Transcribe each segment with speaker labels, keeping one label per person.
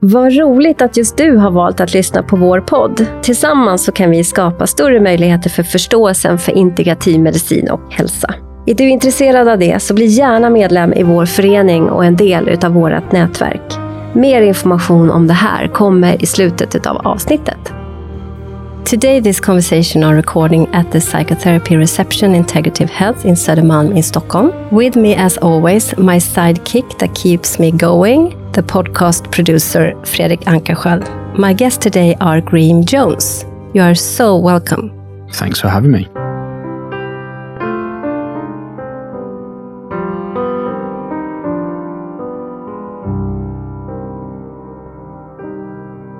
Speaker 1: Vad roligt att just du har valt att lyssna på vår podd. Tillsammans så kan vi skapa större möjligheter för förståelsen för integrativ medicin och hälsa. Är du intresserad av det så bli gärna medlem i vår förening och en del utav vårt nätverk. Mer information om det här kommer i slutet av avsnittet. Today this conversation are recording at the Psychotherapy Reception Integrative Health in Södermalm in Stockholm. With me as always, my sidekick that keeps me going, the podcast producer Fredrik Ankarsköld. My guests today are Graham Jones. You are so welcome.
Speaker 2: Thanks for having me.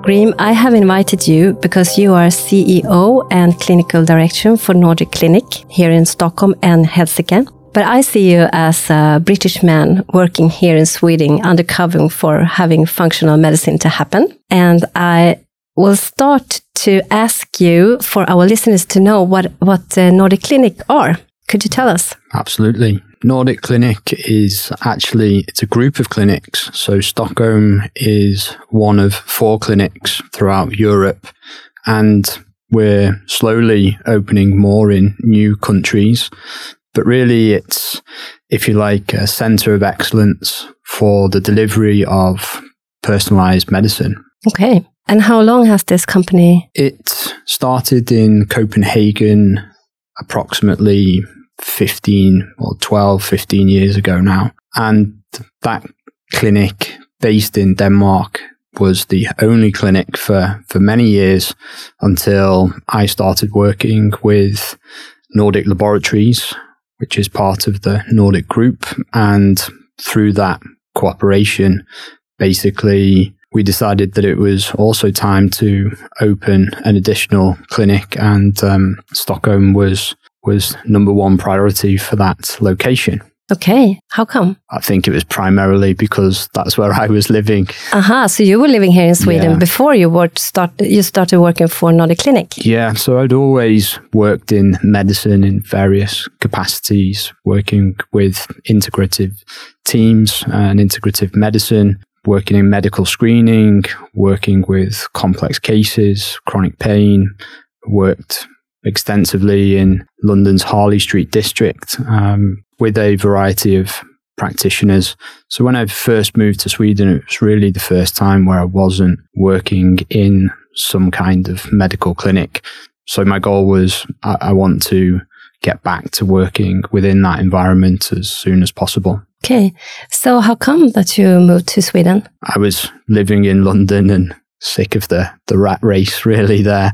Speaker 1: Graham, I have invited you because you are CEO and clinical director for Nordic Clinic here in Stockholm and Helsinki. But I see you as a British man working here in Sweden, undercover for having functional medicine to happen. And I will start to ask you for our listeners to know what, what uh, Nordic Clinic are. Could you tell us?
Speaker 2: Absolutely. Nordic Clinic is actually it's a group of clinics. So Stockholm is one of four clinics throughout Europe and we're slowly opening more in new countries. But really it's if you like a center of excellence for the delivery of personalized medicine.
Speaker 1: Okay. And how long has this company?
Speaker 2: It started in Copenhagen approximately 15 or 12, 15 years ago now. And that clinic based in Denmark was the only clinic for, for many years until I started working with Nordic Laboratories, which is part of the Nordic group. And through that cooperation, basically, we decided that it was also time to open an additional clinic and um, Stockholm was was number one priority for that location.
Speaker 1: Okay. How come?
Speaker 2: I think it was primarily because that's where I was living.
Speaker 1: Aha, so you were living here in Sweden yeah. before you worked start you started working for Nordic Clinic.
Speaker 2: Yeah, so I'd always worked in medicine in various capacities, working with integrative teams and integrative medicine, working in medical screening, working with complex cases, chronic pain, worked extensively in London's Harley Street district um, with a variety of practitioners. So when I first moved to Sweden, it was really the first time where I wasn't working in some kind of medical clinic. So my goal was I, I want to get back to working within that environment as soon as possible.
Speaker 1: Okay. So how come that you moved to Sweden?
Speaker 2: I was living in London and sick of the, the rat race really there.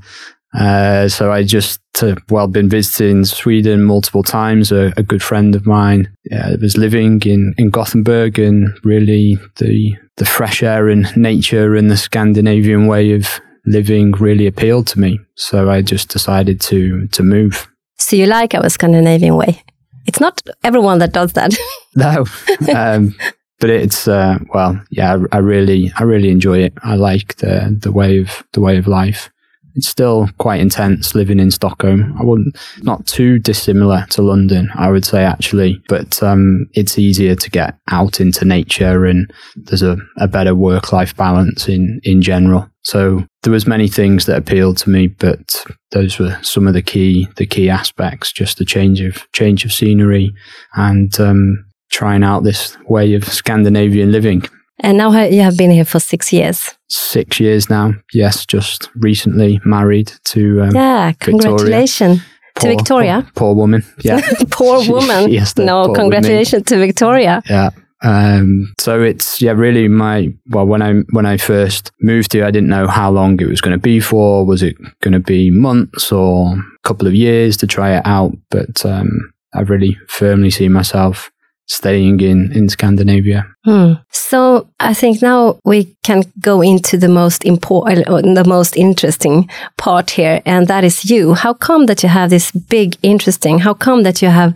Speaker 2: Uh, so I just, uh, well, been visiting Sweden multiple times. A, a good friend of mine uh, was living in, in Gothenburg and really the, the fresh air and nature and the Scandinavian way of living really appealed to me. So I just decided to, to move.
Speaker 1: So you like our Scandinavian way? It's not everyone that does that.
Speaker 2: no. Um, but it's uh, well, yeah. I, I, really, I really enjoy it. I like the the way of the way of life it's still quite intense living in Stockholm. I wouldn't, not too dissimilar to London, I would say actually, but um, it's easier to get out into nature and there's a, a better work life balance in, in general. So there was many things that appealed to me, but those were some of the key, the key aspects, just the change of, change of scenery and, um, trying out this way of Scandinavian living.
Speaker 1: And now you have been here for six years.
Speaker 2: Six years now. Yes, just recently married to um,
Speaker 1: yeah. Congratulations to Victoria.
Speaker 2: Poor, poor woman. Yeah,
Speaker 1: poor woman. She, no, congratulations to Victoria.
Speaker 2: Yeah. Um, so it's yeah, really my well when I when I first moved here, I didn't know how long it was going to be for. Was it going to be months or a couple of years to try it out? But um, I really firmly see myself staying in, in Scandinavia.
Speaker 1: Hmm. So I think now we can go into the most important, uh, the most interesting part here, and that is you. How come that you have this big interesting? How come that you have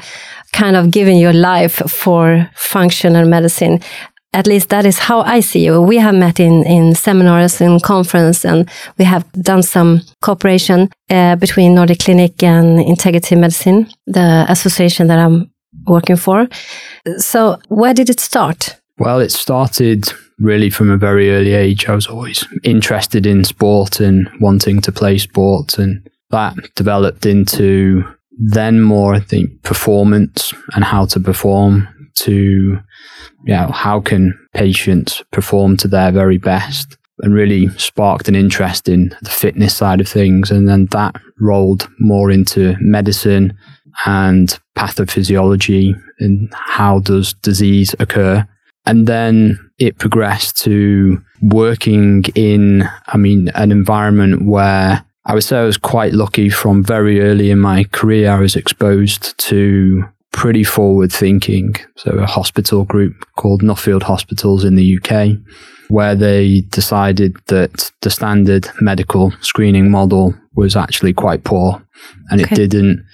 Speaker 1: kind of given your life for functional medicine? At least that is how I see you. We have met in, in seminars and conference, and we have done some cooperation uh, between Nordic Clinic and Integrative Medicine, the association that I'm working for. So, where did it start?
Speaker 2: Well, it started really from a very early age. I was always interested in sport and wanting to play sport, and that developed into then more, I think, performance and how to perform to, you know, how can patients perform to their very best and really sparked an interest in the fitness side of things. And then that rolled more into medicine and pathophysiology and how does disease occur. And then it progressed to working in, I mean, an environment where I would say I was quite lucky from very early in my career. I was exposed to pretty forward thinking. So a hospital group called Nuffield Hospitals in the UK, where they decided that the standard medical screening model was actually quite poor and okay. it didn't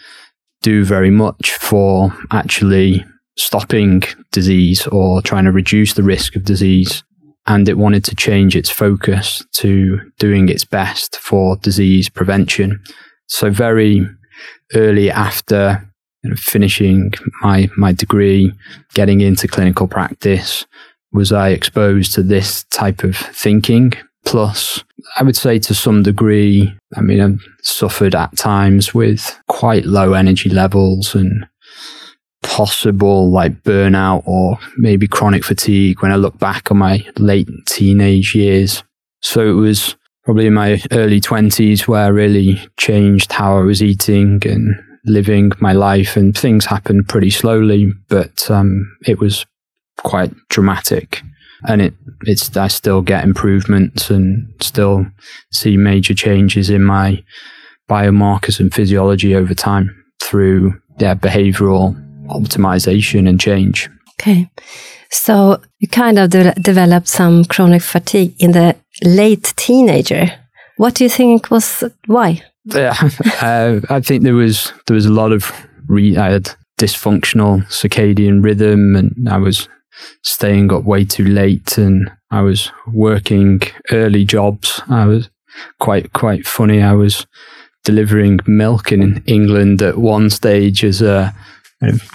Speaker 2: do very much for actually stopping disease or trying to reduce the risk of disease. And it wanted to change its focus to doing its best for disease prevention. So very early after you know, finishing my, my degree, getting into clinical practice, was I exposed to this type of thinking. Plus, I would say to some degree, I mean, I've suffered at times with quite low energy levels and possible like burnout or maybe chronic fatigue when I look back on my late teenage years. So it was probably in my early 20s where I really changed how I was eating and living my life and things happened pretty slowly, but um, it was quite dramatic. And it, it's, I still get improvements and still see major changes in my biomarkers and physiology over time through yeah, behavioral optimization and change.
Speaker 1: Okay. So you kind of de developed some chronic fatigue in the late teenager. What do you think was why?
Speaker 2: Yeah, uh, I think there was there was a lot of re- I had dysfunctional circadian rhythm, and I was staying up way too late, and I was working early jobs. I was quite quite funny. I was delivering milk in England at one stage as a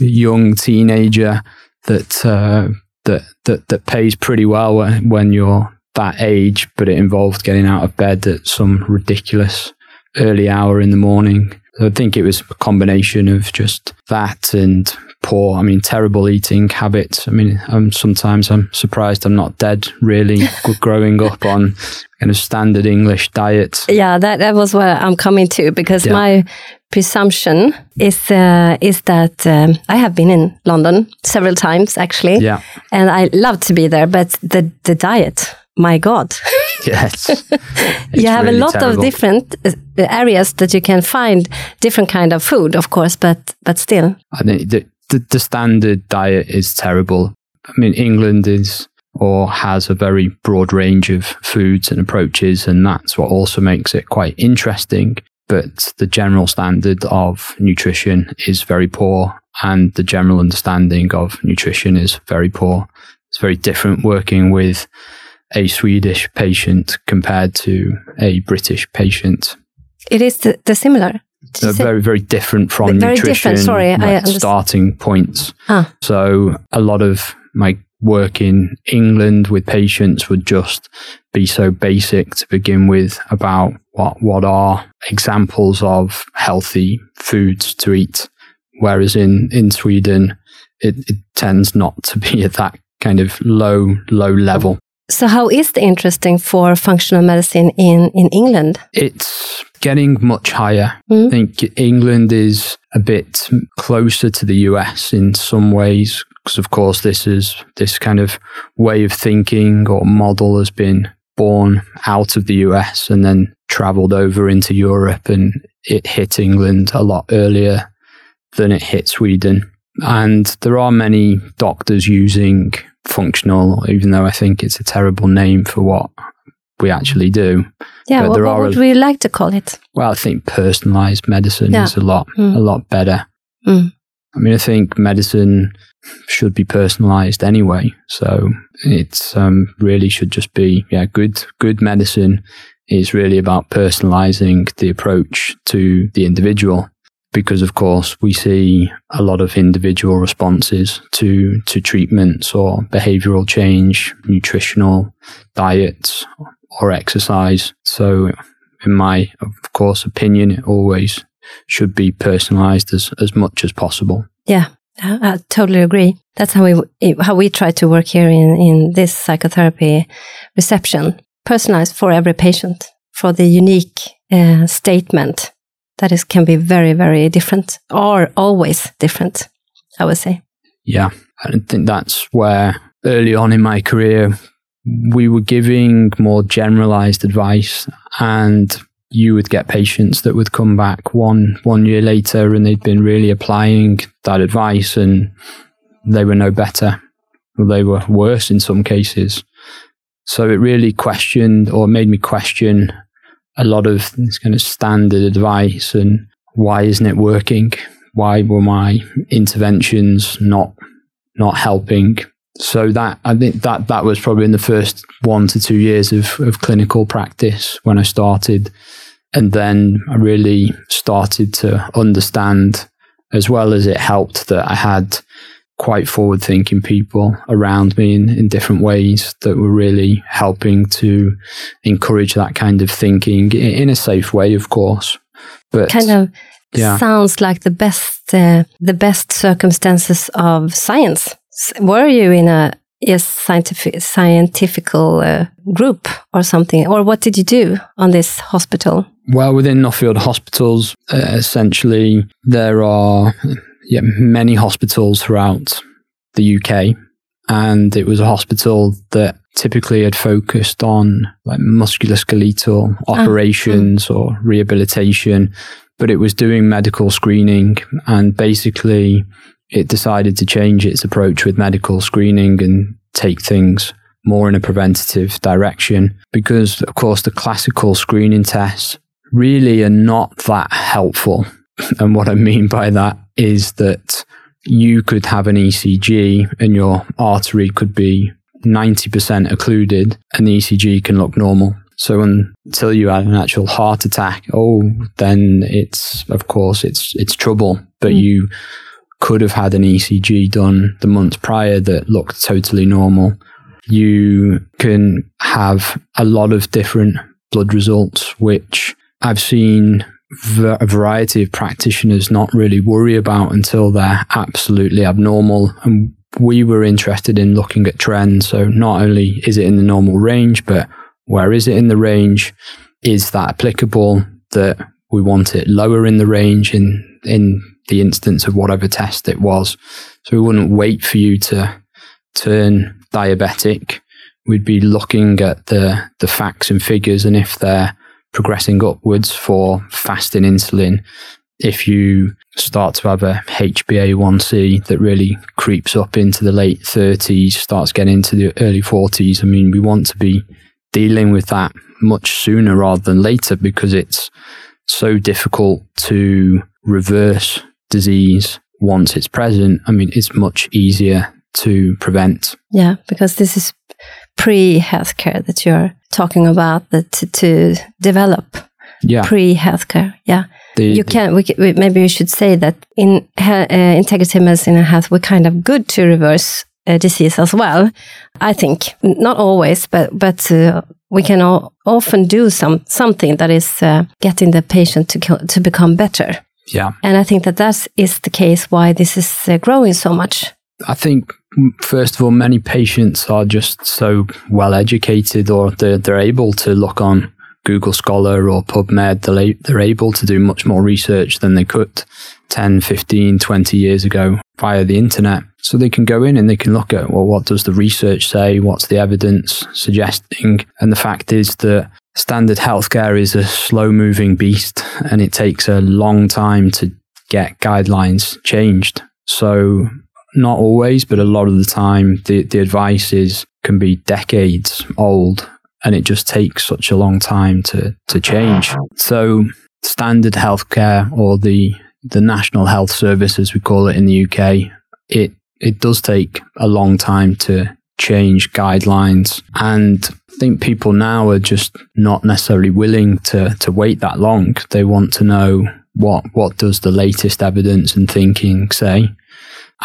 Speaker 2: young teenager that uh, that that that pays pretty well when you're that age, but it involved getting out of bed at some ridiculous early hour in the morning. I think it was a combination of just that and poor, I mean, terrible eating habits. I mean, I'm, sometimes I'm surprised I'm not dead really growing up on kind of standard English diet.
Speaker 1: Yeah, that, that was what I'm coming to because yeah. my presumption is uh, is that um, I have been in London several times actually,
Speaker 2: yeah,
Speaker 1: and I love to be there. But the the diet, my God,
Speaker 2: yes,
Speaker 1: you have really a lot terrible. of different uh, areas that you can find different kind of food, of course, but but still,
Speaker 2: I think the, the, standard diet is terrible. I mean, England is or has a very broad range of foods and approaches, and that's what also makes it quite interesting but the general standard of nutrition is very poor and the general understanding of nutrition is very poor. It's very different working with a Swedish patient compared to a British patient.
Speaker 1: It is the, the similar.
Speaker 2: They're very, very different from very nutrition. Different.
Speaker 1: Sorry,
Speaker 2: like starting points.
Speaker 1: Ah.
Speaker 2: So a lot of my work in England with patients would just be so basic to begin with about what what are examples of healthy foods to eat. Whereas in, in Sweden, it, it tends not to be at that kind of low, low level.
Speaker 1: So, how is the interesting for functional medicine in, in England?
Speaker 2: It's getting much higher. Mm. I think England is a bit closer to the US in some ways, because of course, this is this kind of way of thinking or model has been born out of the US and then traveled over into Europe, and it hit England a lot earlier than it hit Sweden. And there are many doctors using functional, even though I think it's a terrible name for what we actually do.
Speaker 1: Yeah, what, what would a, we like to call it?
Speaker 2: Well, I think personalized medicine yeah. is a lot, mm. a lot better.
Speaker 1: Mm.
Speaker 2: I mean, I think medicine should be personalized anyway. So it's um, really should just be, yeah, good, good medicine is really about personalizing the approach to the individual. because of course we see a lot of individual responses to to treatments or behavioral change, nutritional diets or exercise. So in my of course opinion it always should be personalized as as much as possible.
Speaker 1: Yeah. I totally agree. That's how we how we try to work here in in this psychotherapy reception, personalized for every patient, for the unique uh, statement that is can be very very different or always different. I would say.
Speaker 2: Yeah, I think that's where early on in my career we were giving more generalized advice and you would get patients that would come back one one year later and they'd been really applying that advice and they were no better. Or they were worse in some cases. So it really questioned or made me question a lot of this kind of standard advice and why isn't it working? Why were my interventions not not helping so that I think that that was probably in the first one to two years of, of clinical practice when I started. And then I really started to understand as well as it helped that I had quite forward thinking people around me in, in different ways that were really helping to encourage that kind of thinking in a safe way, of course.
Speaker 1: But kind of yeah. sounds like the best uh, the best circumstances of science were you in a yes scientific scientific uh, group or something, or what did you do on this hospital?
Speaker 2: Well, within Nuffield hospitals, uh, essentially there are yeah, many hospitals throughout the UK, and it was a hospital that typically had focused on like musculoskeletal ah, operations ah. or rehabilitation, but it was doing medical screening and basically it decided to change its approach with medical screening and take things more in a preventative direction because, of course, the classical screening tests really are not that helpful. And what I mean by that is that you could have an ECG and your artery could be 90% occluded and the ECG can look normal. So until you had an actual heart attack, oh, then it's, of course, it's, it's trouble, but mm. you could have had an ECG done the month prior that looked totally normal. You can have a lot of different blood results, which I've seen a variety of practitioners not really worry about until they're absolutely abnormal. And we were interested in looking at trends. So not only is it in the normal range, but where is it in the range? Is that applicable that we want it lower in the range in, in the instance of whatever test it was. So we wouldn't wait for you to turn diabetic. We'd be looking at the, the facts and figures and if they're progressing upwards for fasting insulin, if you start to have a HbA1c that really creeps up into the late 30s, starts getting into the early 40s, I mean, we want to be dealing with that much sooner rather than later because it's so difficult to reverse disease once it's present, I mean, it's much easier to prevent.
Speaker 1: Yeah, because this is pre healthcare that you're talking about that to, to develop.
Speaker 2: Yeah.
Speaker 1: Pre healthcare. Yeah. The, you can, we, we, maybe we should say that in uh, integrative medicine and health, we're kind of good to reverse uh, disease as well. I think not always, but, but uh, we can all, often do some, something that is uh, getting the patient to, to become better.
Speaker 2: Yeah.
Speaker 1: And I think that that is the case why this is uh, growing so much.
Speaker 2: I think, first of all, many patients are just so well educated or they're, they're able to look on Google Scholar or PubMed. They're, they're able to do much more research than they could 10, 15, 20 years ago via the internet. So they can go in and they can look at, well, what does the research say? What's the evidence suggesting? And the fact is that standard healthcare is a slow moving beast and it takes a long time to get guidelines changed. So not always, but a lot of the time the, the advice is can be decades old and it just takes such a long time to, to change. So standard healthcare or the the National Health Service as we call it in the UK, it it does take a long time to change guidelines and I think people now are just not necessarily willing to, to wait that long. They want to know what what does the latest evidence and thinking say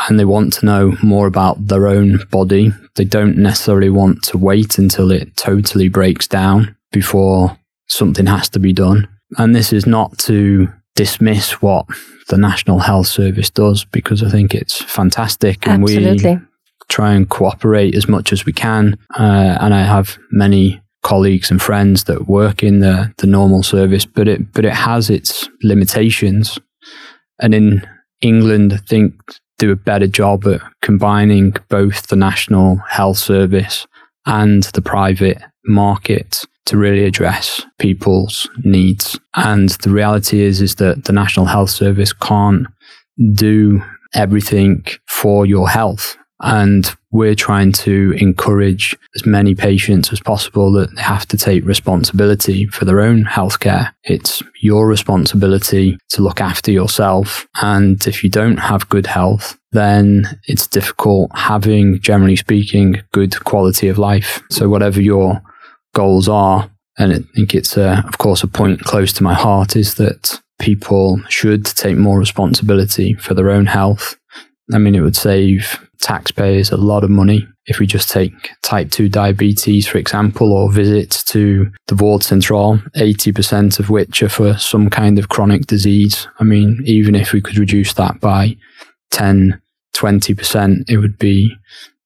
Speaker 2: and they want to know more about their own body they don't necessarily want to wait until it totally breaks down before something has to be done and this is not to dismiss what the National Health Service does because I think it's fantastic and
Speaker 1: Absolutely.
Speaker 2: we try and cooperate as much as we can. Uh, and I have many colleagues and friends that work in the, the normal service, but it but it has its limitations. And in England, I think do a better job at combining both the National Health Service and the private market to really address people's needs. And the reality is is that the National Health Service can't do everything for your health. And we're trying to encourage as many patients as possible that they have to take responsibility for their own healthcare. It's your responsibility to look after yourself. And if you don't have good health, then it's difficult having, generally speaking, good quality of life. So whatever your goals are, and I think it's, uh, of course, a point close to my heart is that people should take more responsibility for their own health. I mean, it would save taxpayers a lot of money if we just take type 2 diabetes, for example, or visits to the vårdcentral, 80% of which are for some kind of chronic disease. I mean, even if we could reduce that by 10, 20%, it would be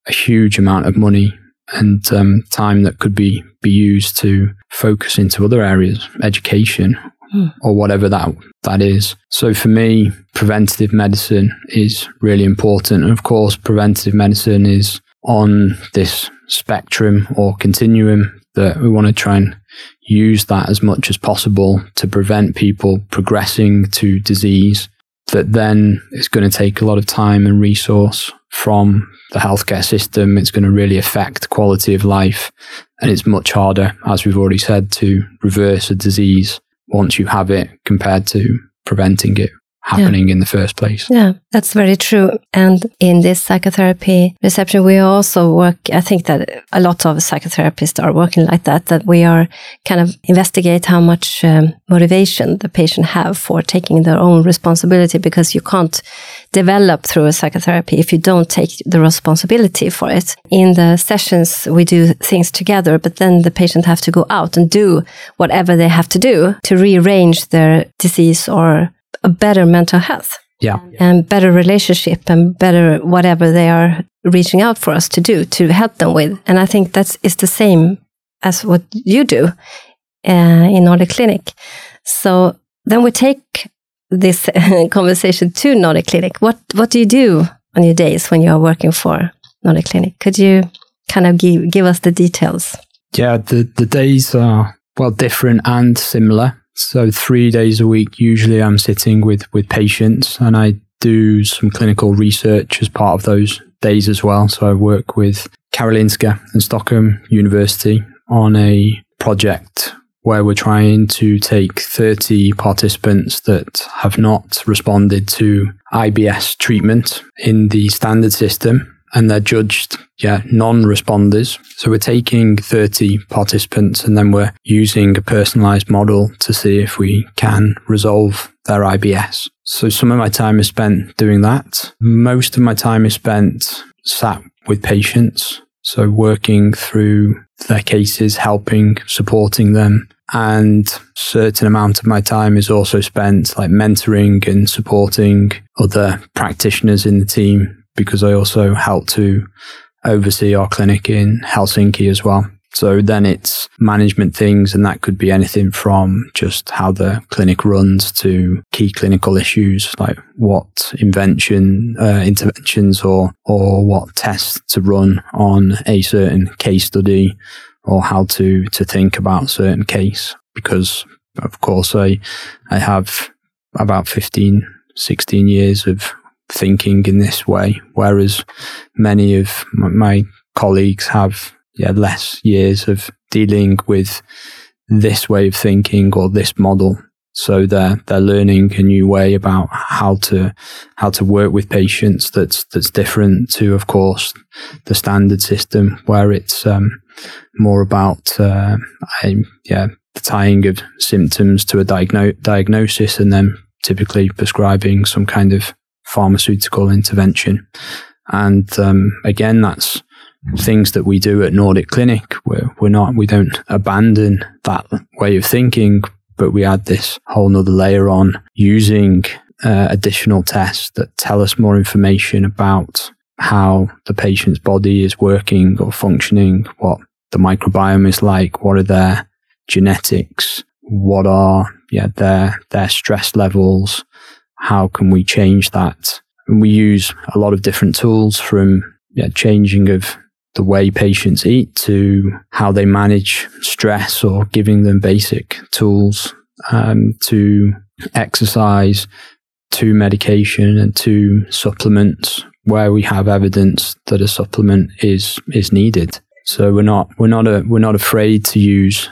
Speaker 2: a huge amount of money and um, time that could be, be used to focus into other areas, education. Hmm. or whatever that that is. So for me, preventative medicine is really important. And of course, preventative medicine is on this spectrum or continuum that we want to try and use that as much as possible to prevent people progressing to disease that then is going to take a lot of time and resource from the healthcare system. It's going to really affect quality of life. And it's much harder, as we've already said, to reverse a disease once you have it compared to preventing it happening yeah. in the first place.
Speaker 1: Yeah, that's very true. And in this psychotherapy reception, we also work, I think that a lot of psychotherapists are working like that, that we are kind of investigate how much um, motivation the patient have for taking their own responsibility because you can't develop through a psychotherapy if you don't take the responsibility for it. In the sessions, we do things together, but then the patient have to go out and do whatever they have to do to rearrange their disease or a better mental health.
Speaker 2: Yeah.
Speaker 1: And better relationship and better whatever they are reaching out for us to do to help them with. And I think that's is the same as what you do uh, in Nordic Clinic. So then we take this conversation to Nordic Clinic. What what do you do on your days when you are working for Nordic Clinic? Could you kind of give give us the details?
Speaker 2: Yeah, the the days are well different and similar. So three days a week, usually I'm sitting with, with patients and I do some clinical research as part of those days as well. So I work with Karolinska and Stockholm University on a project where we're trying to take 30 participants that have not responded to IBS treatment in the standard system and they're judged, yeah, non-responders. So we're taking 30 participants and then we're using a personalized model to see if we can resolve their IBS. So some of my time is spent doing that. Most of my time is spent sat with patients. So working through their cases, helping, supporting them. And certain amount of my time is also spent like mentoring and supporting other practitioners in the team because I also help to oversee our clinic in Helsinki as well. So then it's management things, and that could be anything from just how the clinic runs to key clinical issues like what invention, uh, interventions, or or what tests to run on a certain case study, or how to to think about a certain case. Because of course, I I have about 15, 16 years of thinking in this way, whereas many of my colleagues have yeah, less years of dealing with this way of thinking or this model. So they're they're learning a new way about how to how to work with patients that's that's different to, of course, the standard system where it's um, more about uh, I, yeah the tying of symptoms to a diagno- diagnosis and then typically prescribing some kind of pharmaceutical intervention. And um, again, that's things that we do at Nordic Clinic. We're, we're not, we don't abandon that way of thinking, but we add this whole nother layer on using uh, additional tests that tell us more information about how the patient's body is working or functioning, what the microbiome is like, what are their genetics, what are yeah their their stress levels, how can we change that? And we use a lot of different tools from yeah, changing of the way patients eat to how they manage stress or giving them basic tools um, to exercise, to medication and to supplements where we have evidence that a supplement is is needed. So we're not we're not a, we're not afraid to use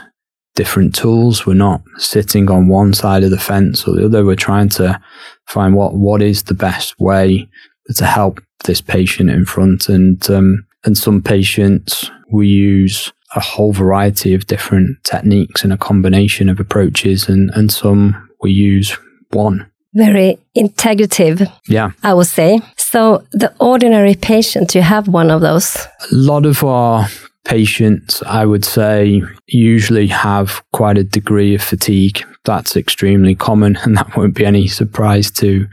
Speaker 2: different tools. We're not sitting on one side of the fence or the other. We're trying to find what what is the best way to help this patient in front. And um, and some patients we use a whole variety of different techniques and a combination of approaches, and and some we use one
Speaker 1: very integrative.
Speaker 2: Yeah.
Speaker 1: I would say. So the ordinary patient, you have one of those?
Speaker 2: A lot of our patients, I would say, usually have quite a degree of fatigue. That's extremely common, and that won't be any surprise to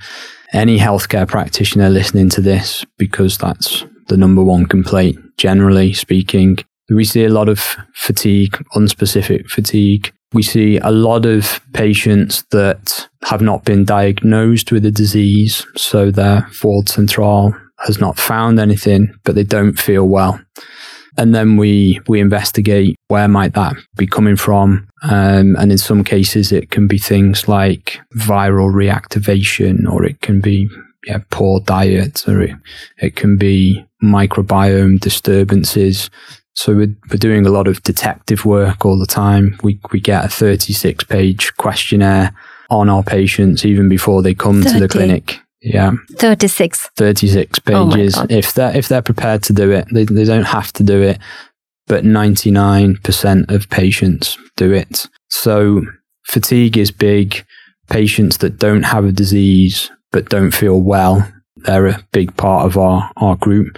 Speaker 2: any healthcare practitioner listening to this because that's the number one complaint, generally speaking. We see a lot of fatigue, unspecific fatigue, we see a lot of patients that have not been diagnosed with a disease, so their vårdcentral has not found anything, but they don't feel well. And then we, we investigate where might that be coming from. Um, and in some cases, it can be things like viral reactivation, or it can be yeah, poor diet, or it, it can be microbiome disturbances. So we're, we're doing a lot of detective work all the time. We, we get a 36 page questionnaire on our patients even before they come 30. to the clinic. Yeah.
Speaker 1: 36.
Speaker 2: 36 pages. Oh if they're, if they're prepared to do it, they, they don't have to do it, but 99% of patients do it. So fatigue is big. Patients that don't have a disease but don't feel well, they're a big part of our, our group.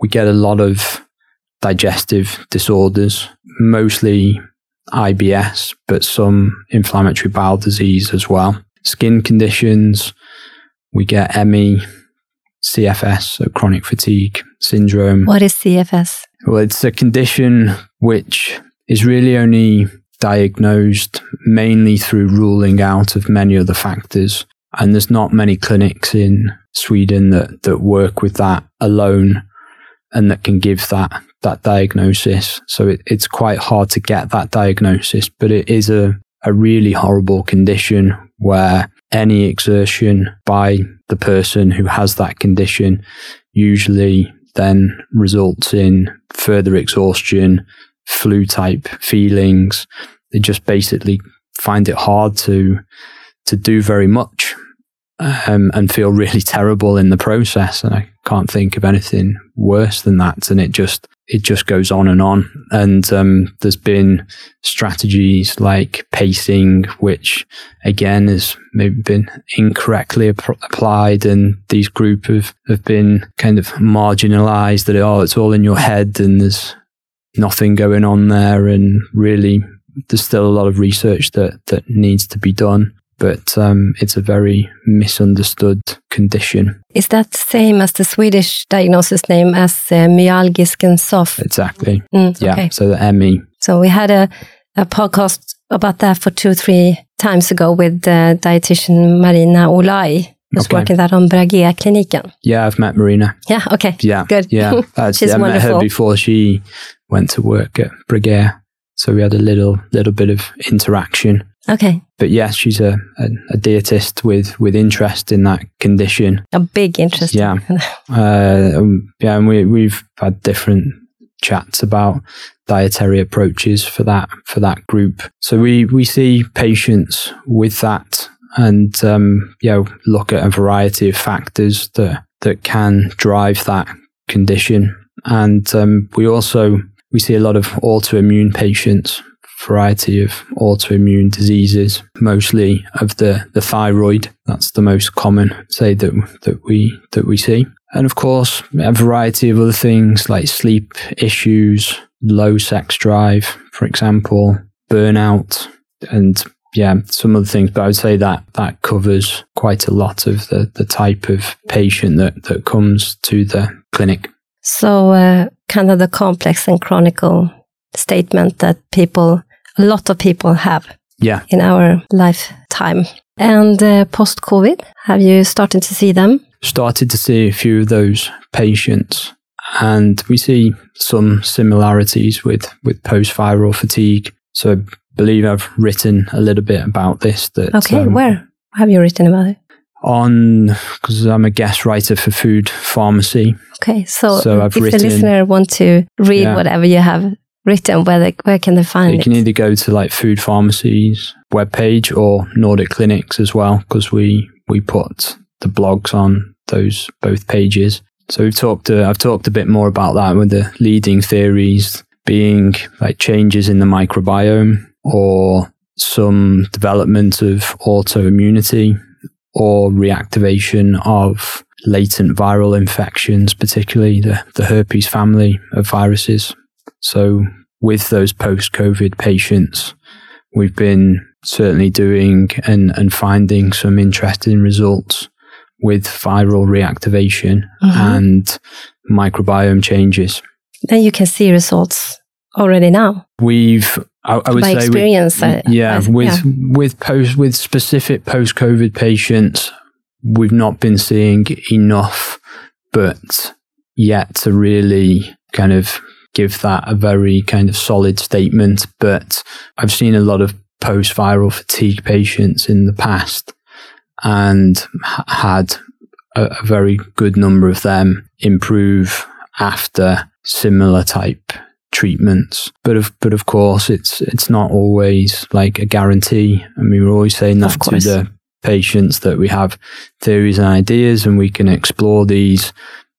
Speaker 2: We get a lot of digestive disorders, mostly IBS, but some inflammatory bowel disease as well. Skin conditions, we get ME, CFS, so chronic fatigue syndrome.
Speaker 1: What is CFS?
Speaker 2: Well, it's a condition which is really only diagnosed mainly through ruling out of many other factors. And there's not many clinics in Sweden that, that work with that alone and that can give that that diagnosis. So it, it's quite hard to get that diagnosis, but it is a, a really horrible condition where any exertion by the person who has that condition usually then results in further exhaustion, flu type feelings. They just basically find it hard to to do very much um, and feel really terrible in the process. And I can't think of anything worse than that. And it just it just goes on and on. And um, there's been strategies like pacing, which again has maybe been incorrectly ap- applied, and these group have, have been kind of marginalized that oh, it's all in your head and there's nothing going on there, and really there's still a lot of research that that needs to be done but um, it's a very misunderstood condition.
Speaker 1: Is that the same as the Swedish diagnosis name as uh, myalgisk insomnia?
Speaker 2: Exactly. Mm, yeah. Okay. So the ME.
Speaker 1: So we had a, a podcast about that for two, three times ago with the dietitian Marina Olai. Who's okay. working that on Bragée-kliniken.
Speaker 2: Yeah, I've met Marina.
Speaker 1: Yeah, okay.
Speaker 2: Yeah,
Speaker 1: good.
Speaker 2: Yeah,
Speaker 1: She's
Speaker 2: I
Speaker 1: wonderful. met
Speaker 2: her before she went to work at Bragée. So we had a little little bit of interaction.
Speaker 1: Okay.
Speaker 2: But yes, she's a, a, a, dietist with, with interest in that condition.
Speaker 1: A big interest.
Speaker 2: Yeah. uh, um, yeah, and we, we've had different chats about dietary approaches for that for that group. So we, we see patients with that and um, yeah, look at a variety of factors that that can drive that condition. And um, we also we see a lot of autoimmune patients variety of autoimmune diseases, mostly of the, the thyroid. That's the most common, say that that we that we see. And of course, a variety of other things like sleep issues, low sex drive, for example, burnout, and yeah, some other things. But I would say that that covers quite a lot of the, the type of patient that, that comes to the clinic.
Speaker 1: So, uh, kind of the complex and chronicle statement that people, a lot of people have
Speaker 2: yeah.
Speaker 1: in our lifetime. And uh, post COVID, have you started to see them?
Speaker 2: Started to see a few of those patients. And we see some similarities with, with post viral fatigue. So I believe I've written a little bit about this. That,
Speaker 1: okay, um, where have you written about it?
Speaker 2: On, because I'm a guest writer for Food Pharmacy.
Speaker 1: Okay, so, so I've if written, the listener want to read yeah. whatever you have written, where they, where can they find
Speaker 2: you
Speaker 1: it?
Speaker 2: You can either go to like Food Pharmacy's webpage or Nordic Clinics as well, because we we put the blogs on those both pages. So we've talked. Uh, I've talked a bit more about that with the leading theories being like changes in the microbiome or some development of autoimmunity or reactivation of latent viral infections, particularly the, the herpes family of viruses. So with those post-COVID patients, we've been certainly doing and, and finding some interesting results with viral reactivation mm-hmm. and microbiome changes.
Speaker 1: Then you can see results already now.
Speaker 2: We've, I, I would
Speaker 1: By
Speaker 2: say,
Speaker 1: experience,
Speaker 2: we,
Speaker 1: I,
Speaker 2: yeah,
Speaker 1: I,
Speaker 2: with
Speaker 1: yeah.
Speaker 2: with post with specific post COVID patients, we've not been seeing enough, but yet to really kind of give that a very kind of solid statement. But I've seen a lot of post viral fatigue patients in the past and had a, a very good number of them improve after similar type treatments. But of but of course, it's it's not always like a guarantee. I mean, we're always saying that to the patients that we have theories and ideas, and we can explore these.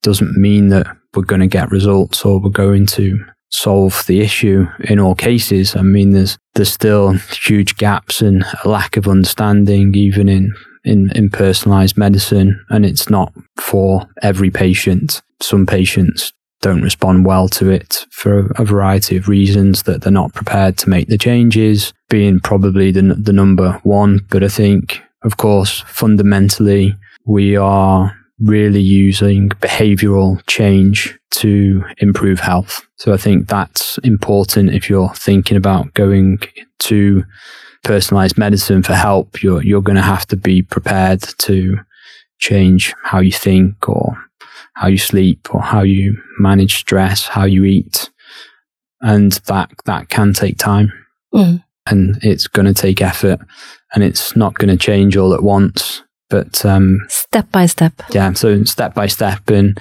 Speaker 2: Doesn't mean that we're going to get results or we're going to solve the issue in all cases. I mean, there's there's still huge gaps and a lack of understanding, even in in, in personalized medicine, and it's not for every patient. Some patients don't respond well to it for a variety of reasons that they're not prepared to make the changes, being probably the, the number one. But I think, of course, fundamentally, we are really using behavioral change to improve health. So I think that's important if you're thinking about going to personalized medicine for help. You're, you're going to have to be prepared to change how you think or how you sleep or how you manage stress, how you eat. And that, that can take time
Speaker 1: mm.
Speaker 2: and it's going to take effort and it's not going to change all at once. But, um,
Speaker 1: step by step.
Speaker 2: Yeah. So step by step and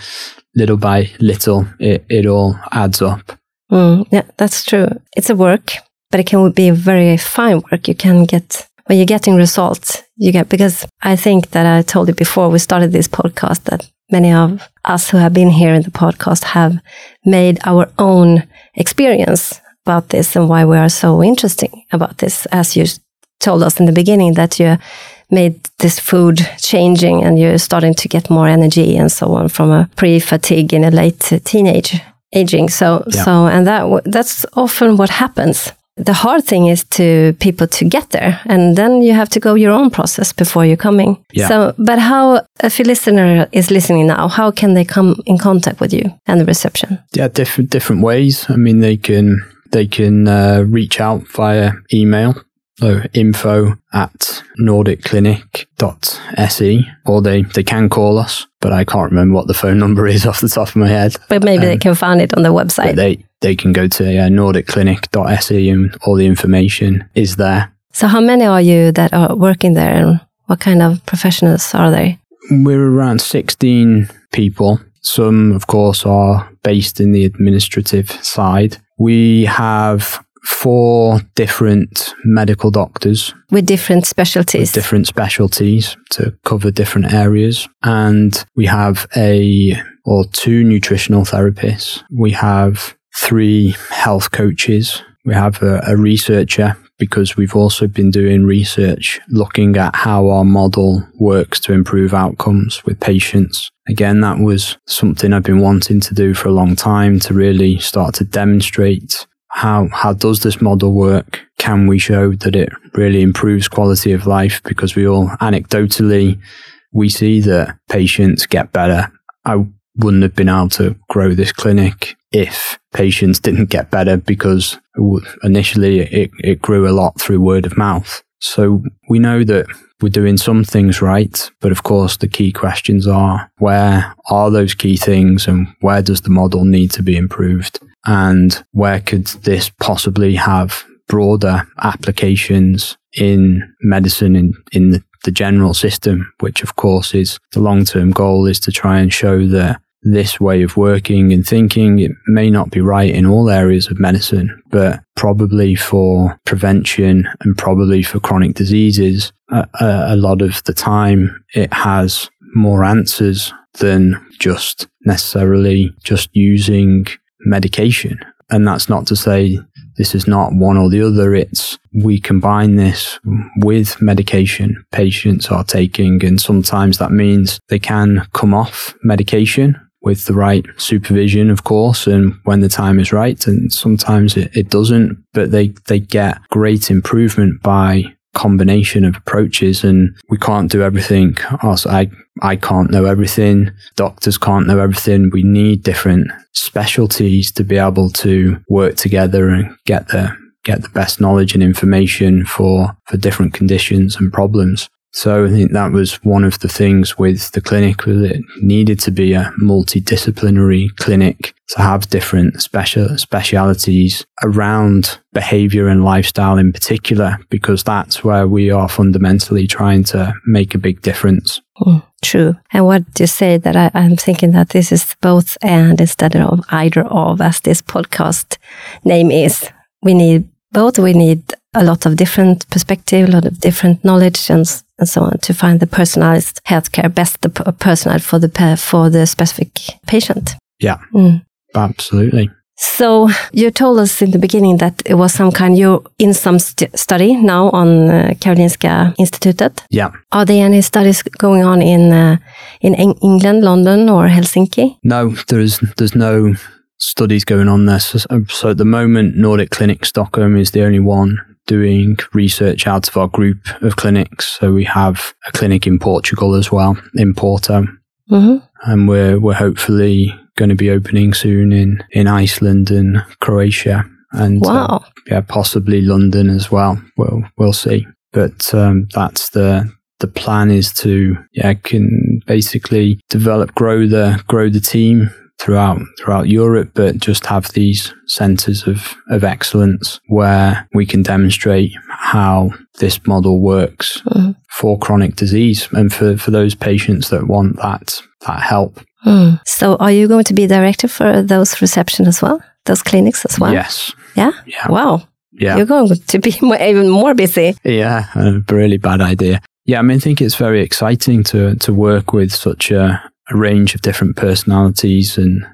Speaker 2: little by little, it, it all adds up.
Speaker 1: Mm, yeah, that's true. It's a work, but it can be a very fine work. You can get when you're getting results, you get because I think that I told you before we started this podcast that many of us who have been here in the podcast have made our own experience about this and why we are so interesting about this. As you told us in the beginning that you made this food changing and you're starting to get more energy and so on from a pre-fatigue in a late teenage aging. So, yeah. so, and that, that's often what happens the hard thing is to people to get there and then you have to go your own process before you're coming
Speaker 2: yeah.
Speaker 1: so but how if a listener is listening now how can they come in contact with you and the reception
Speaker 2: yeah different different ways i mean they can they can uh, reach out via email so info at nordicclinic.se or they, they can call us, but I can't remember what the phone number is off the top of my head.
Speaker 1: But maybe um, they can find it on the website.
Speaker 2: They, they can go to uh, nordicclinic.se and all the information is there.
Speaker 1: So how many are you that are working there and what kind of professionals are they?
Speaker 2: We're around 16 people. Some, of course, are based in the administrative side. We have four different medical doctors
Speaker 1: with different specialties.
Speaker 2: With different specialties to cover different areas. And we have a or two nutritional therapists. We have three health coaches. we have a, a researcher because we've also been doing research looking at how our model works to improve outcomes with patients. Again, that was something I've been wanting to do for a long time to really start to demonstrate how how does this model work? Can we show that it really improves quality of life? Because we all anecdotally we see that patients get better. I wouldn't have been able to grow this clinic if patients didn't get better because initially it, it grew a lot through word of mouth. So we know that we're doing some things right, but of course the key questions are where are those key things and where does the model need to be improved? And where could this possibly have broader applications in medicine in, in the, the general system, which of course is the long term goal is to try and show that this way of working and thinking. It may not be right in all areas of medicine, but probably for prevention and probably for chronic diseases, a, a, lot of the time it has more answers than just necessarily just using medication. And that's not to say this is not one or the other. It's we combine this with medication patients are taking. And sometimes that means they can come off medication with the right supervision, of course, and when the time is right. And sometimes it, it doesn't, but they, they get great improvement by combination of approaches and we can't do everything. I, I can't know everything. Doctors can't know everything. We need different specialties to be able to work together and get the, get the best knowledge and information for, for different conditions and problems. So I think that was one of the things with the clinic was it needed to be a multidisciplinary clinic to have different special specialities around behavior and lifestyle in particular, because that's where we are fundamentally trying to make a big difference.
Speaker 1: Mm, true. And what you say that I, I'm thinking that this is both and instead of either of, as this podcast name is. We need both. We need a lot of different perspective, a lot of different knowledge and and so on to find the personalized healthcare best the personalized for the for the specific patient.
Speaker 2: Yeah, mm. absolutely.
Speaker 1: So you told us in the beginning that it was some kind you're in some st study now on uh, Karolinska Institutet.
Speaker 2: Yeah.
Speaker 1: Are there any studies going on in uh, in England, London, or Helsinki?
Speaker 2: No, there's there's no studies going on there. So, so at the moment, Nordic Clinic Stockholm is the only one doing research out of our group of clinics. So we have a clinic in Portugal as well, in Porto. Mm-hmm. And we're, we're hopefully going to be opening soon in, in Iceland and Croatia and
Speaker 1: uh, wow.
Speaker 2: uh, yeah, possibly London as well. We'll, we'll see. But um, that's the, the plan is to yeah can basically develop grow the grow the team throughout throughout Europe, but just have these centers of, of excellence where we can demonstrate how this model works mm. for chronic disease and for, for those patients that want that that help.
Speaker 1: Mm. So are you going to be director for those reception as well? Those clinics as well?
Speaker 2: Yes.
Speaker 1: Yeah?
Speaker 2: Yeah.
Speaker 1: Wow.
Speaker 2: Yeah.
Speaker 1: You're going to be more, even more busy.
Speaker 2: Yeah, a really bad idea. Yeah, I mean, I think it's very exciting to to work with such a, a range of different personalities and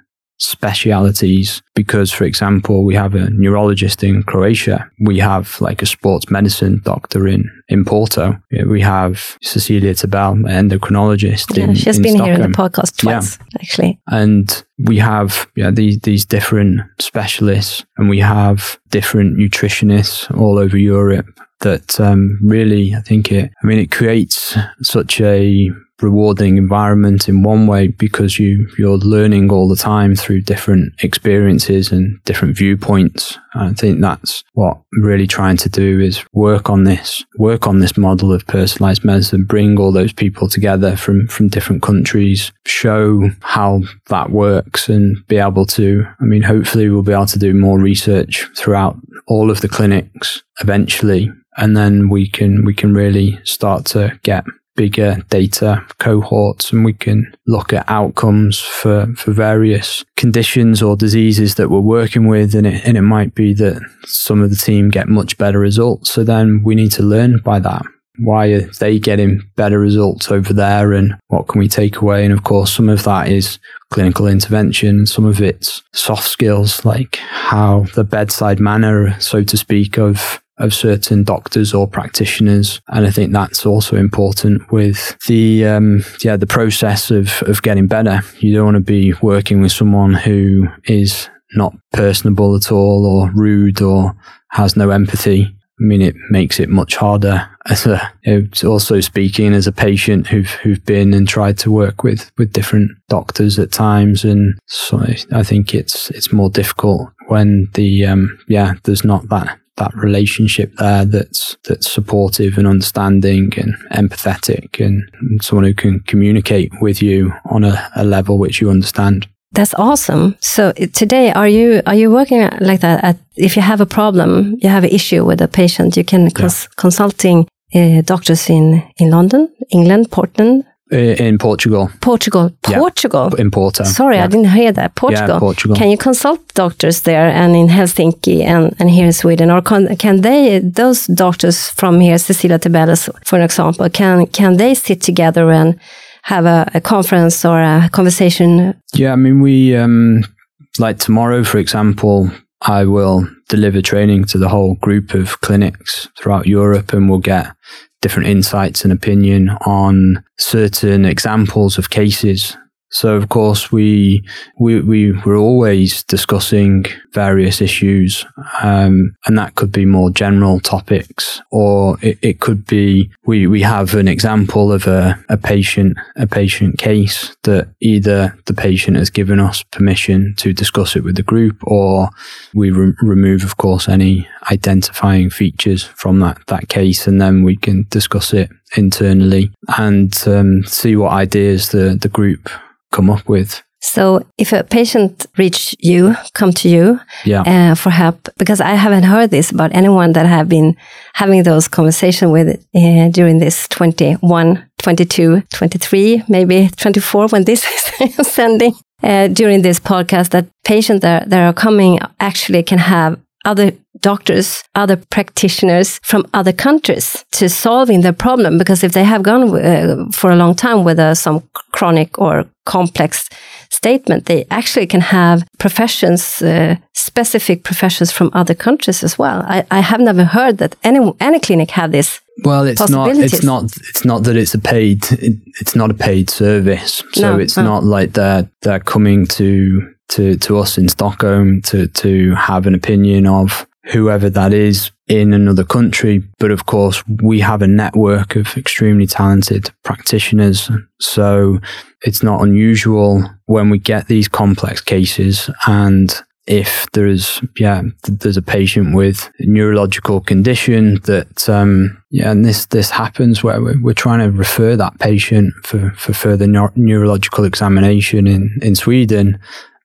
Speaker 2: specialities because for example we have a neurologist in croatia we have like a sports medicine doctor in in porto we have cecilia tabel an endocrinologist
Speaker 1: yeah,
Speaker 2: in,
Speaker 1: she's
Speaker 2: in
Speaker 1: been
Speaker 2: Stockholm.
Speaker 1: here in the podcast twice yeah. actually
Speaker 2: and we have yeah, these these different specialists and we have different nutritionists all over europe that um, really i think it i mean it creates such a rewarding environment in one way because you you're learning all the time through different experiences and different viewpoints. I think that's what I'm really trying to do is work on this, work on this model of personalized medicine, bring all those people together from from different countries, show how that works and be able to I mean hopefully we'll be able to do more research throughout all of the clinics eventually and then we can we can really start to get bigger data cohorts and we can look at outcomes for, for various conditions or diseases that we're working with. And it, and it might be that some of the team get much better results. So then we need to learn by that. why are they getting better results over there and what can we take away? And of course, some of that is clinical intervention. Some of it's soft skills, like how the bedside manner, so to speak, of of certain doctors or practitioners. And I think that's also important with the, um, yeah, the process of, of getting better. You don't want to be working with someone who is not personable at all or rude or has no empathy. I mean, it makes it much harder as a, also speaking as a patient who've, who've been and tried to work with, with different doctors at times. And so I think it's, it's more difficult when the, um, yeah, there's not that that relationship there that's that's supportive and understanding and empathetic and someone who can communicate with you on a, a level which you understand.
Speaker 1: That's awesome. So today, are you are you working like that? At, if you have a problem, you have an issue with a patient, you can cons yeah. consulting uh, doctors in in London, England, Portland,
Speaker 2: in Portugal.
Speaker 1: Portugal. Portugal.
Speaker 2: Yeah, in Porto.
Speaker 1: Sorry,
Speaker 2: yeah.
Speaker 1: I didn't hear that. Portugal.
Speaker 2: Yeah, Portugal.
Speaker 1: Can you consult doctors there and in Helsinki and, and here in Sweden? Or can, can they, those doctors from here, Cecilia Tebelles, for example, can, can they sit together and have a, a conference or a conversation?
Speaker 2: Yeah, I mean, we, um, like tomorrow, for example, I will deliver training to the whole group of clinics throughout Europe and we'll get different insights and opinion on certain examples of cases so of course we we we were always discussing various issues, um, and that could be more general topics, or it, it could be we we have an example of a, a patient a patient case that either the patient has given us permission to discuss it with the group, or we re- remove, of course, any identifying features from that that case, and then we can discuss it internally and um, see what ideas the the group come up with.
Speaker 1: So if a patient reach you, come to you
Speaker 2: yeah.
Speaker 1: uh, for help, because I haven't heard this about anyone that have been having those conversations with uh, during this 21, 22, 23, maybe 24 when this is sending. Uh, during this podcast, that patients that, that are coming actually can have other doctors, other practitioners from other countries to solving the problem. Because if they have gone uh, for a long time with uh, some chronic or complex statement, they actually can have professions, uh, specific professions from other countries as well. I, I, have never heard that any any clinic have this.
Speaker 2: Well, it's not. It's not. It's not that it's a paid. It, it's not a paid service. So no, it's no. not like they're they're coming to to, to us in Stockholm to, to have an opinion of whoever that is in another country. But of course, we have a network of extremely talented practitioners. So it's not unusual when we get these complex cases and if there's yeah there's a patient with a neurological condition that um, yeah and this this happens where we're, we're trying to refer that patient for for further neurological examination in in Sweden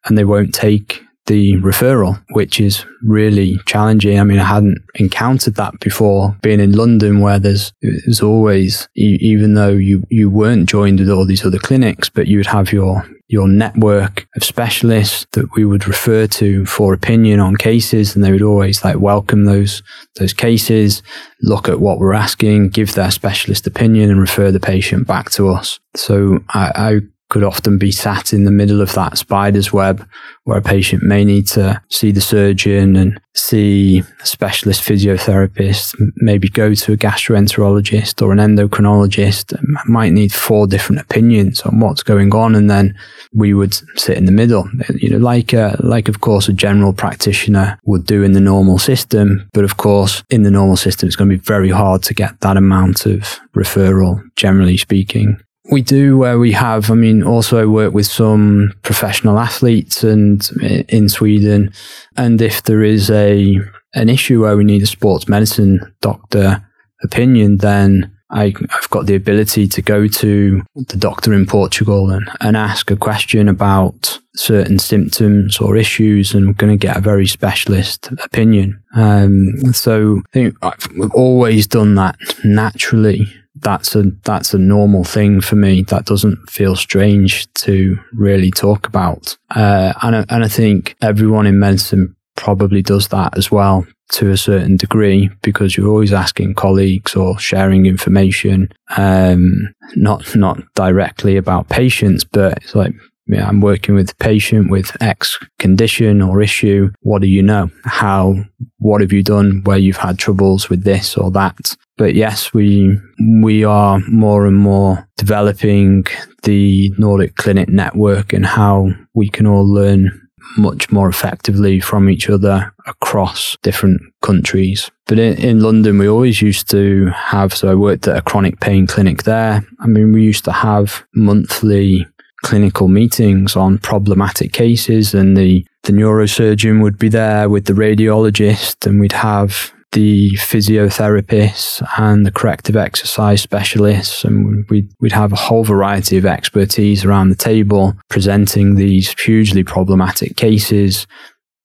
Speaker 2: and they won't take the referral, which is really challenging. I mean, I hadn't encountered that before being in London where there's, there's always, even though you, you weren't joined with all these other clinics, but you would have your, your network of specialists that we would refer to for opinion on cases and they would always like welcome those those cases look at what we're asking give their specialist opinion and refer the patient back to us so I, I could often be sat in the middle of that spider's web where a patient may need to see the surgeon and see a specialist physiotherapist, maybe go to a gastroenterologist or an endocrinologist, might need four different opinions on what's going on. And then we would sit in the middle, uh, you know, like, a, like of course a general practitioner would do in the normal system. But of course, in the normal system, it's going to be very hard to get that amount of referral, generally speaking. We do where we have, I mean, also I work with some professional athletes and eh, in Sweden. And if there is a, an issue where we need a sports medicine doctor opinion, then I, have got the ability to go to the doctor in Portugal and, and ask a question about certain symptoms or issues, and I'm going to get a very specialist opinion. Um, so I think I've always done that naturally that's a that's a normal thing for me. That doesn't feel strange to really talk about. Uh, and and I think everyone in medicine probably does that as well to a certain degree because you're always asking colleagues or sharing information, um, not not directly about patients, but it's like yeah, I'm working with a patient with X condition or issue. What do you know? How, what have you done where you've had troubles with this or that? But yes, we, we are more and more developing the Nordic Clinic network and how we can all learn much more effectively from each other across different countries. But in, in, London, we always used to have, so I worked at a chronic pain clinic there. I mean, we used to have monthly clinical meetings on problematic cases and the, the neurosurgeon would be there with the radiologist and we'd have the physiotherapists and the corrective exercise specialists and we'd, we'd have a whole variety of expertise around the table presenting these hugely problematic cases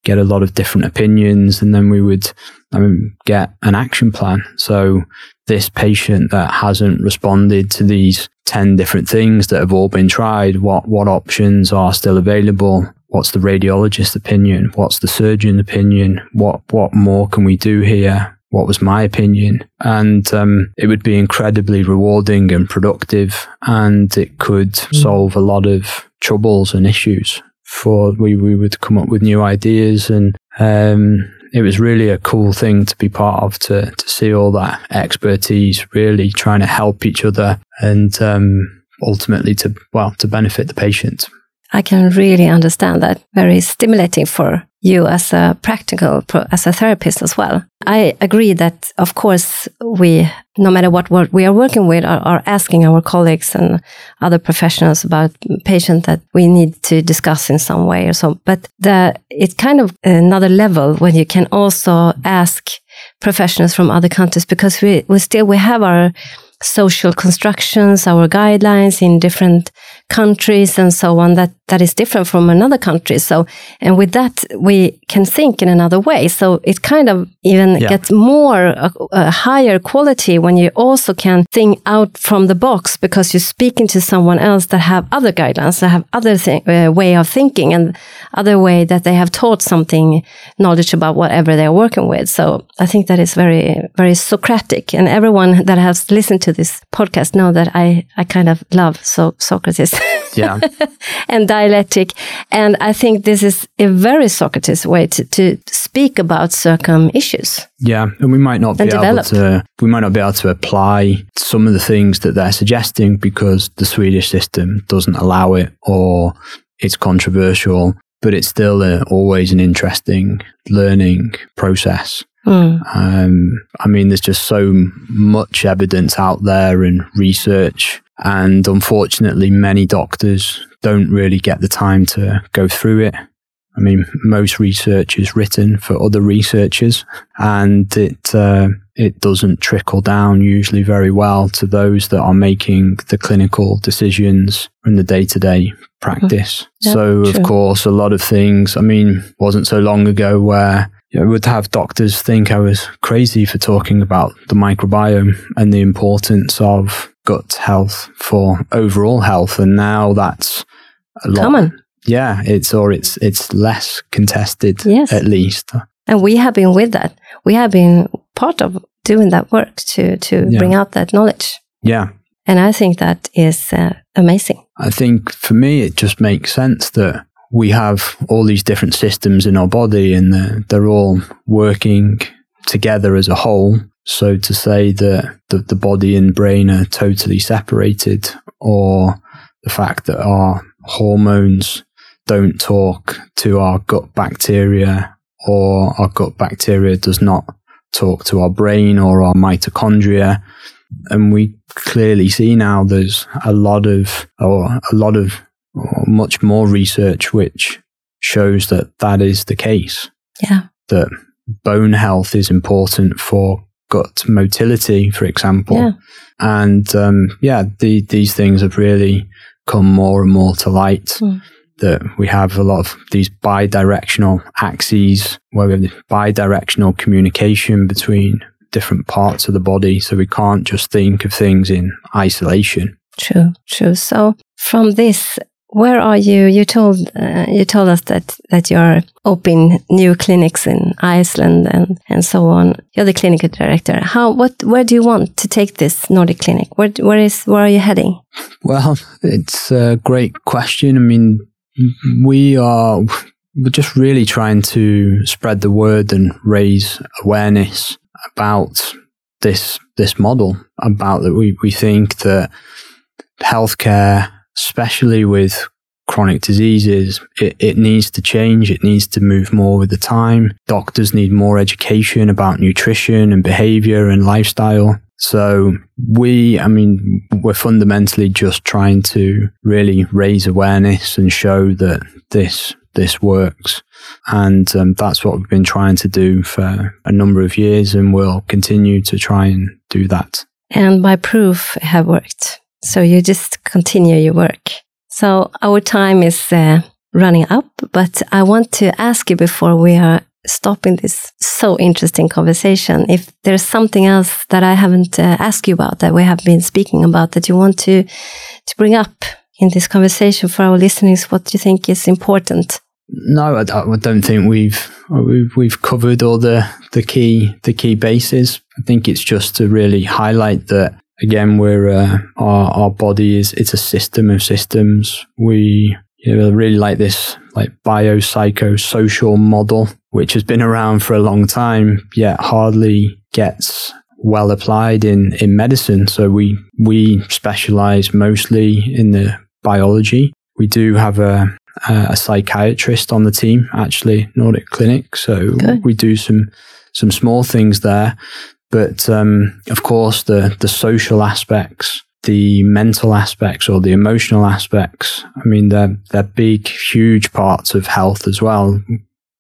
Speaker 2: get a lot of different opinions and then we would I mean, get an action plan. So this patient that hasn't responded to these 10 different things that have all been tried, what, what options are still available? What's the radiologist's opinion? What's the surgeon opinion? What, what more can we do here? What was my opinion? And um, it would be incredibly rewarding and productive, and it could mm. solve a lot of troubles and issues. For we, we would come up with new ideas and um, it was really a cool thing to be part of to to see all that expertise really trying to help each other and um, ultimately to well to benefit the patient.
Speaker 1: I can really understand that. Very stimulating for you as a practical, as a therapist as well. I agree that, of course, we, no matter what, we are working with, are, are asking our colleagues and other professionals about patients that we need to discuss in some way or so. But the, it's kind of another level when you can also ask professionals from other countries because we, we still, we have our social constructions, our guidelines in different countries and so on that that is different from another country. So, and with that, we can think in another way. So it kind of even yeah. gets more a, uh, a, higher quality when you also can think out from the box because you're speaking to someone else that have other guidelines, that have other uh, way of thinking and other way that they have taught something knowledge about whatever they're working with. So I think that is very, very Socratic. And everyone that has listened to this podcast know that I, I kind of love so Socrates.
Speaker 2: Yeah.
Speaker 1: and dialectic. And I think this is a very Socrates way to, to speak about circum issues.
Speaker 2: Yeah. And we might not be able to we might not be able to apply some of the things that they're suggesting because the Swedish system doesn't allow it or it's controversial, but it's still a, always an interesting learning process. Mm. Um, I mean, there's just so much evidence out there and research and unfortunately, many doctors don't really get the time to go through it. I mean, most research is written for other researchers, and it uh, it doesn't trickle down usually very well to those that are making the clinical decisions in the day to day practice. Yeah, so, true. of course, a lot of things. I mean, wasn't so long ago where you know, would have doctors think I was crazy for talking about the microbiome and the importance of gut health for overall health, and now that's a lot.
Speaker 1: Common.
Speaker 2: Yeah, it's or it's it's less contested yes. at least.
Speaker 1: And we have been with that. We have been part of doing that work to to yeah. bring out that knowledge.
Speaker 2: Yeah.
Speaker 1: And I think that is uh, amazing.
Speaker 2: I think for me, it just makes sense that we have all these different systems in our body and they're, they're all working together as a whole so to say that the, the body and brain are totally separated, or the fact that our hormones don't talk to our gut bacteria, or our gut bacteria does not talk to our brain or our mitochondria. And we clearly see now there's a lot of, or a lot of, much more research which shows that that is the case.
Speaker 1: Yeah.
Speaker 2: That bone health is important for gut motility, for example. Yeah. And um, yeah, the, these things have really come more and more to light. Mm. That we have a lot of these bi-directional axes where we have bi-directional communication between different parts of the body. So we can't just think of things in isolation.
Speaker 1: True, true. So from this, where are you? You told uh, you told us that that you're opening new clinics in Iceland and and so on. You're the clinical director. How what where do you want to take this Nordic clinic? Where where is where are you heading?
Speaker 2: Well, it's a great question. I mean, we are we're just really trying to spread the word and raise awareness about this this model. About that, we we think that healthcare especially with chronic diseases, it, it needs to change. It needs to move more with the time. Doctors need more education about nutrition and behavior and lifestyle. So we, I mean, we're fundamentally just trying to really raise awareness and show that this this works, and um, that's what we've been trying to do for a number of years, and we'll continue to try and do that.
Speaker 1: And by proof, have worked. So you just continue your work. So our time is uh, running up, but I want to ask you before we are stopping this so interesting conversation if there's something else that I haven't uh, asked you about that we have been speaking about that you want to to bring up in this conversation for our listeners what you think is important
Speaker 2: no I, I don't think we've we've we've covered all the the key the key bases I think it's just to really highlight that again, we're uh, our our body is it's a system of systems. We you know, really like this like biopsychosocial model, which has been around for a long time, yet hardly gets well applied in in medicine. So we we specialize mostly in the biology. We do have a a psychiatrist on the team, actually, Nordic Clinic. So Good. we do some some small things there. But um, of course, the the social aspects, the mental aspects, or the emotional aspects. I mean, they're they're big, huge parts of health as well.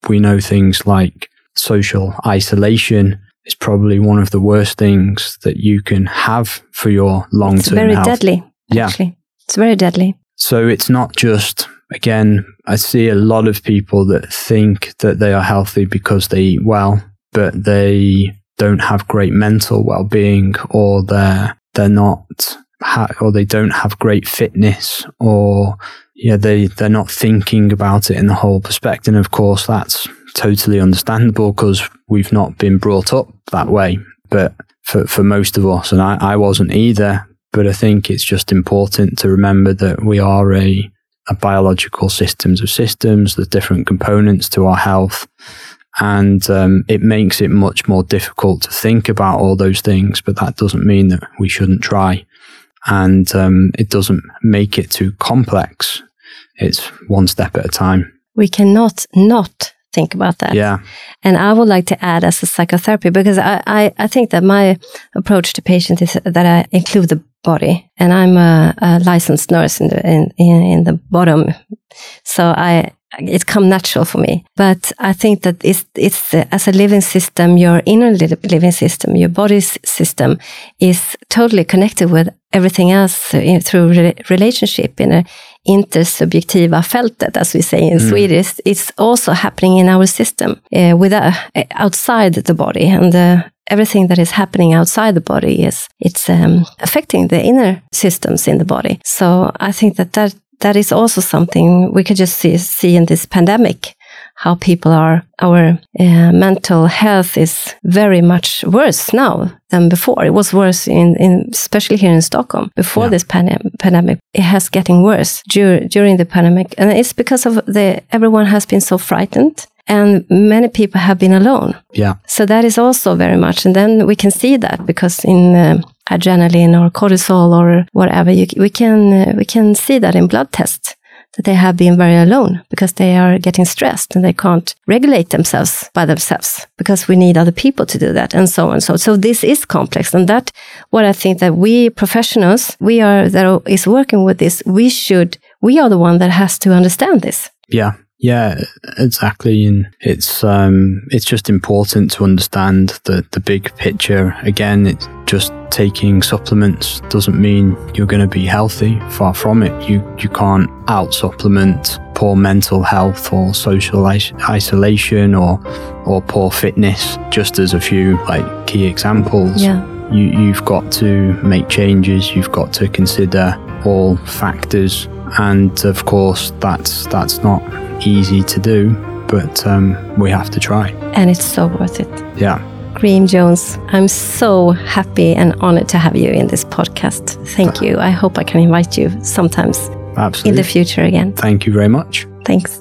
Speaker 2: We know things like social isolation is probably one of the worst things that you can have for your long term. It's
Speaker 1: very health. deadly. Yeah, actually. it's very deadly.
Speaker 2: So it's not just again. I see a lot of people that think that they are healthy because they eat well, but they don't have great mental well-being or they're they're not ha- or they don't have great fitness or yeah they they're not thinking about it in the whole perspective. And of course that's totally understandable because we've not been brought up that way. But for for most of us and I, I wasn't either but I think it's just important to remember that we are a a biological systems of systems there's different components to our health and um, it makes it much more difficult to think about all those things. But that doesn't mean that we shouldn't try, and um, it doesn't make it too complex. It's one step at a time.
Speaker 1: We cannot not think about that.
Speaker 2: Yeah.
Speaker 1: And I would like to add as a psychotherapy because I, I, I think that my approach to patients is that I include the body and I'm a, a licensed nurse in the, in, in, the bottom. So I, it come natural for me. But I think that it's, it's uh, as a living system, your inner living system, your body's system is totally connected with everything else in, through re relationship in a intersubjektiva fältet, as we say in mm. Swedish. It's also happening in our system uh, with uh, outside the body and uh, everything that is happening outside the body is it's um, affecting the inner systems in the body. So I think that that that is also something we could just see, see in this pandemic how people are our uh, mental health is very much worse now than before it was worse in, in especially here in stockholm before yeah. this pandem pandemic it has getting worse dur during the pandemic and it's because of the everyone has been so frightened and many people have been alone
Speaker 2: yeah
Speaker 1: so that is also very much and then we can see that because in uh, adrenaline or cortisol or whatever, you, we can uh, we can see that in blood tests that they have been very alone because they are getting stressed and they can't regulate themselves by themselves because we need other people to do that and so on. and So, so this is complex. And that what I think that we professionals, we are that is working with this, we should, we are the one that has to understand this.
Speaker 2: Yeah. Yeah, exactly. And it's um, it's just important to understand the, the big picture. Again, it's just taking supplements doesn't mean you're going to be healthy. Far from it. You you can't out supplement poor mental health or social is- isolation or or poor fitness. Just as a few like key examples.
Speaker 1: Yeah.
Speaker 2: You you've got to make changes. You've got to consider all factors and of course that's that's not easy to do, but um, we have to try.
Speaker 1: And it's so worth it.
Speaker 2: Yeah.
Speaker 1: Graham Jones, I'm so happy and honored to have you in this podcast. Thank you. I hope I can invite you sometimes
Speaker 2: Absolutely.
Speaker 1: in the future again.
Speaker 2: Thank you very much.
Speaker 1: Thanks.